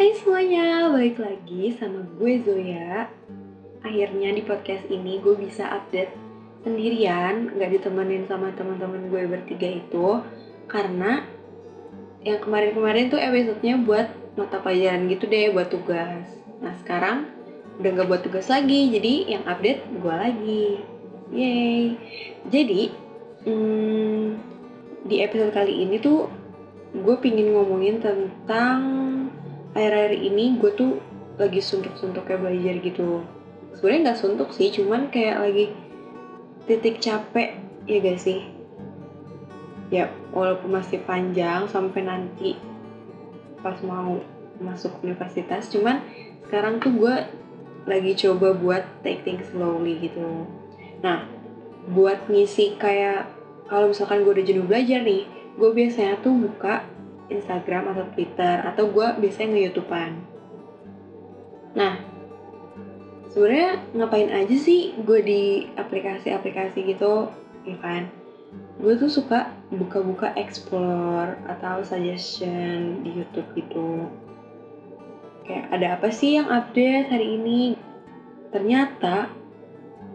Hai semuanya, balik lagi sama gue Zoya. Akhirnya di podcast ini gue bisa update sendirian Gak ditemenin sama teman-teman gue bertiga itu Karena yang kemarin-kemarin tuh episode-nya buat mata pelajaran gitu deh, buat tugas. Nah sekarang udah gak buat tugas lagi, jadi yang update gue lagi. Yeay Jadi, hmm, di episode kali ini tuh gue pingin ngomongin tentang akhir-akhir ini gue tuh lagi suntuk-suntuk kayak belajar gitu. Sebenarnya nggak suntuk sih cuman kayak lagi titik capek ya gak sih? Ya walaupun masih panjang sampai nanti pas mau masuk universitas cuman sekarang tuh gue lagi coba buat take things slowly gitu. Nah buat ngisi kayak kalau misalkan gue udah jenuh belajar nih gue biasanya tuh buka Instagram atau Twitter atau gue biasanya nge-YouTubean. Nah, sebenarnya ngapain aja sih gue di aplikasi-aplikasi gitu, ya kan? Gue tuh suka buka-buka explore atau suggestion di YouTube gitu. Kayak ada apa sih yang update hari ini? Ternyata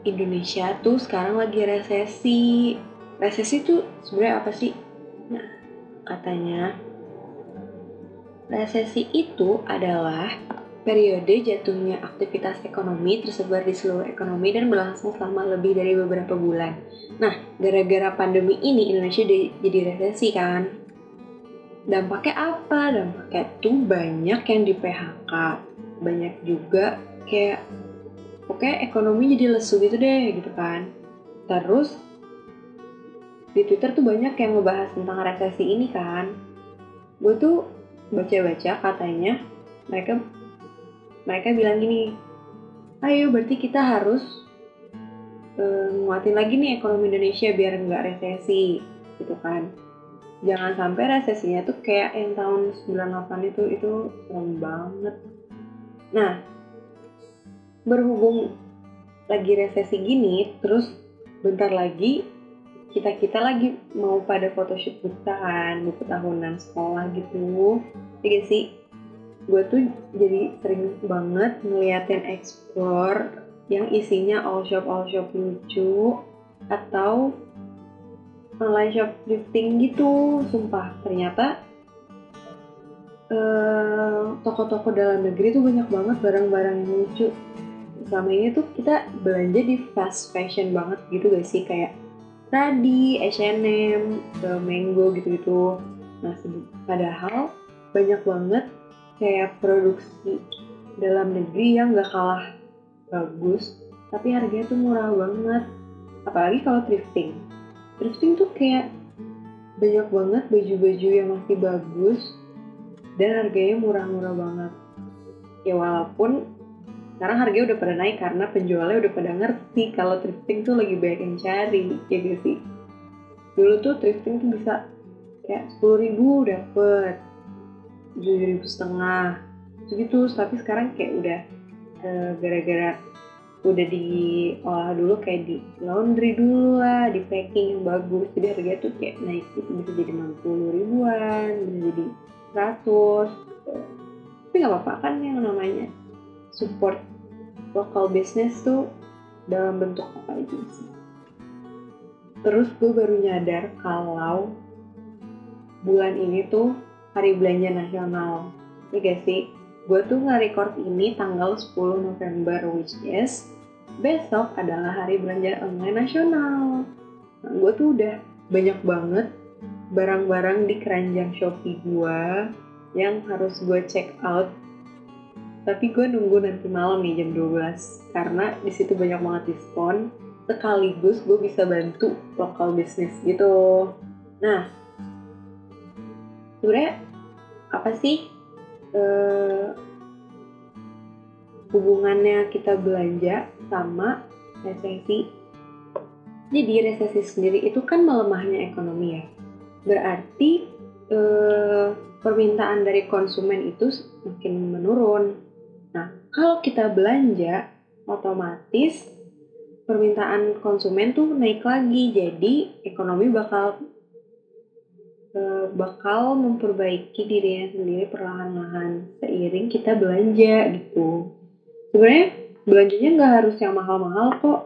Indonesia tuh sekarang lagi resesi. Resesi tuh sebenarnya apa sih? Nah, katanya Resesi itu adalah periode jatuhnya aktivitas ekonomi tersebar di seluruh ekonomi dan berlangsung selama lebih dari beberapa bulan. Nah, gara-gara pandemi ini Indonesia jadi resesi kan? Dampaknya apa? Dampaknya tuh banyak yang di PHK, banyak juga kayak oke ekonomi jadi lesu gitu deh gitu kan. Terus di Twitter tuh banyak yang ngebahas tentang resesi ini kan. Gue tuh baca-baca katanya mereka mereka bilang gini ayo berarti kita harus uh, nguatin lagi nih ekonomi Indonesia biar nggak resesi gitu kan. Jangan sampai resesinya tuh kayak yang tahun 98 itu itu serem banget. Nah berhubung lagi resesi gini terus bentar lagi kita kita lagi mau pada photoshoot kita kan buku tahunan sekolah gitu. Iya sih? Gue tuh jadi sering banget ngeliatin explore yang isinya all shop all shop lucu atau online shop thrifting gitu. Sumpah ternyata toko toko-toko dalam negeri tuh banyak banget barang-barang yang lucu. Selama ini tuh kita belanja di fast fashion banget gitu gak sih? Kayak Radi, H&M, Mango gitu-gitu. Nah, padahal banyak banget kayak produksi dalam negeri yang gak kalah bagus, tapi harganya tuh murah banget. Apalagi kalau thrifting. Thrifting tuh kayak banyak banget baju-baju yang masih bagus dan harganya murah-murah banget. Ya walaupun sekarang harganya udah pada naik karena penjualnya udah pada ngerti kalau thrifting tuh lagi banyak yang cari ya gitu sih? Dulu tuh thrifting tuh bisa kayak sepuluh ribu dapet tujuh ribu setengah segitu. Tapi sekarang kayak udah gara gara-gara udah diolah dulu kayak di laundry dulu lah di packing yang bagus. Jadi harganya tuh kayak naik itu bisa jadi 60 ribuan bisa jadi 100 tapi nggak apa-apa kan yang namanya support local business tuh dalam bentuk apa aja sih. Terus gue baru nyadar kalau bulan ini tuh hari belanja nasional. Ya gak sih? Gue tuh nge-record ini tanggal 10 November which is besok adalah hari belanja online nasional. Nah, gue tuh udah banyak banget barang-barang di keranjang Shopee gue yang harus gue check out tapi gue nunggu nanti malam nih jam 12 karena di situ banyak banget diskon. Sekaligus gue bisa bantu lokal bisnis gitu. Nah sebenarnya apa sih uh, hubungannya kita belanja sama resesi? Jadi resesi sendiri itu kan melemahnya ekonomi ya. Berarti uh, permintaan dari konsumen itu semakin menurun kalau kita belanja, otomatis permintaan konsumen tuh naik lagi. Jadi, ekonomi bakal e, bakal memperbaiki dirinya sendiri perlahan-lahan seiring kita belanja gitu. Sebenarnya belanjanya nggak harus yang mahal-mahal kok.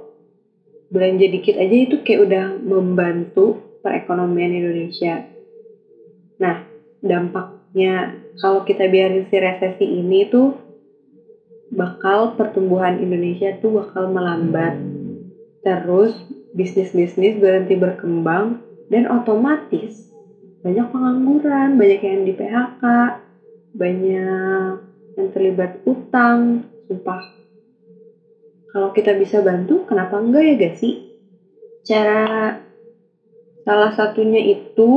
Belanja dikit aja itu kayak udah membantu perekonomian Indonesia. Nah, dampaknya kalau kita biarin si resesi ini tuh bakal pertumbuhan Indonesia tuh bakal melambat. Terus bisnis-bisnis berhenti berkembang dan otomatis banyak pengangguran, banyak yang di PHK, banyak yang terlibat utang, sumpah. Kalau kita bisa bantu, kenapa enggak ya gak sih? Cara salah satunya itu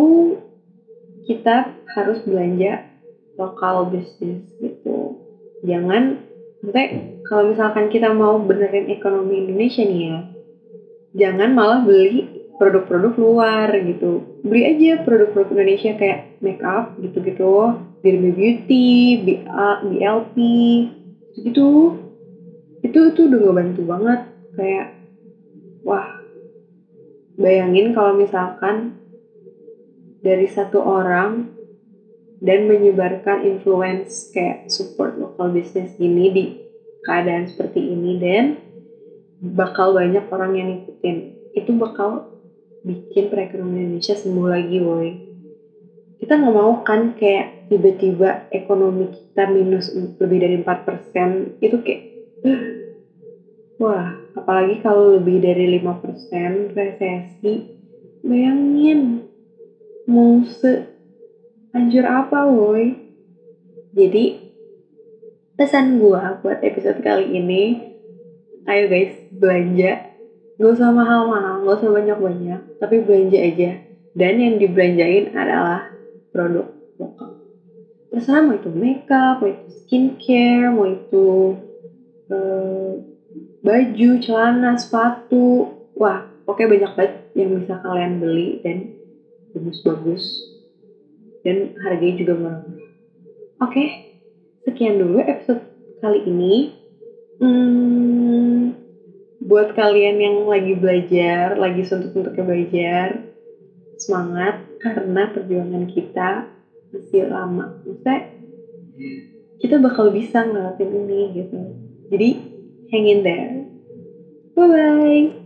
kita harus belanja lokal bisnis gitu. Jangan, maksudnya kalau misalkan kita mau benerin ekonomi Indonesia nih ya, jangan malah beli produk-produk luar gitu. Beli aja produk-produk Indonesia kayak make up gitu-gitu, Dirby Beauty, BLP, gitu. Itu itu udah ngebantu banget kayak wah bayangin kalau misalkan dari satu orang dan menyebarkan influence kayak support local business gini di keadaan seperti ini dan bakal banyak orang yang ngikutin. Itu bakal bikin perekonomian Indonesia sembuh lagi woi kita nggak mau kan kayak tiba-tiba ekonomi kita minus lebih dari 4% itu kayak wah apalagi kalau lebih dari 5% resesi. Bayangin mau anjur apa woi? Jadi pesan gua buat episode kali ini ayo guys belanja. Gak usah mahal-mahal gak usah banyak-banyak tapi belanja aja. Dan yang dibelanjain adalah produk lokal. Terserah mau itu makeup mau itu skincare mau itu uh, baju celana sepatu. Wah oke banyak banget yang bisa kalian beli dan bagus-bagus dan harganya juga murah oke sekian dulu episode kali ini. Hmm, buat kalian yang lagi belajar lagi suntuk-suntuknya belajar semangat karena perjuangan kita masih lama. Maksudnya kita bakal bisa ngelakuin ini gitu. Jadi hang in there. Bye bye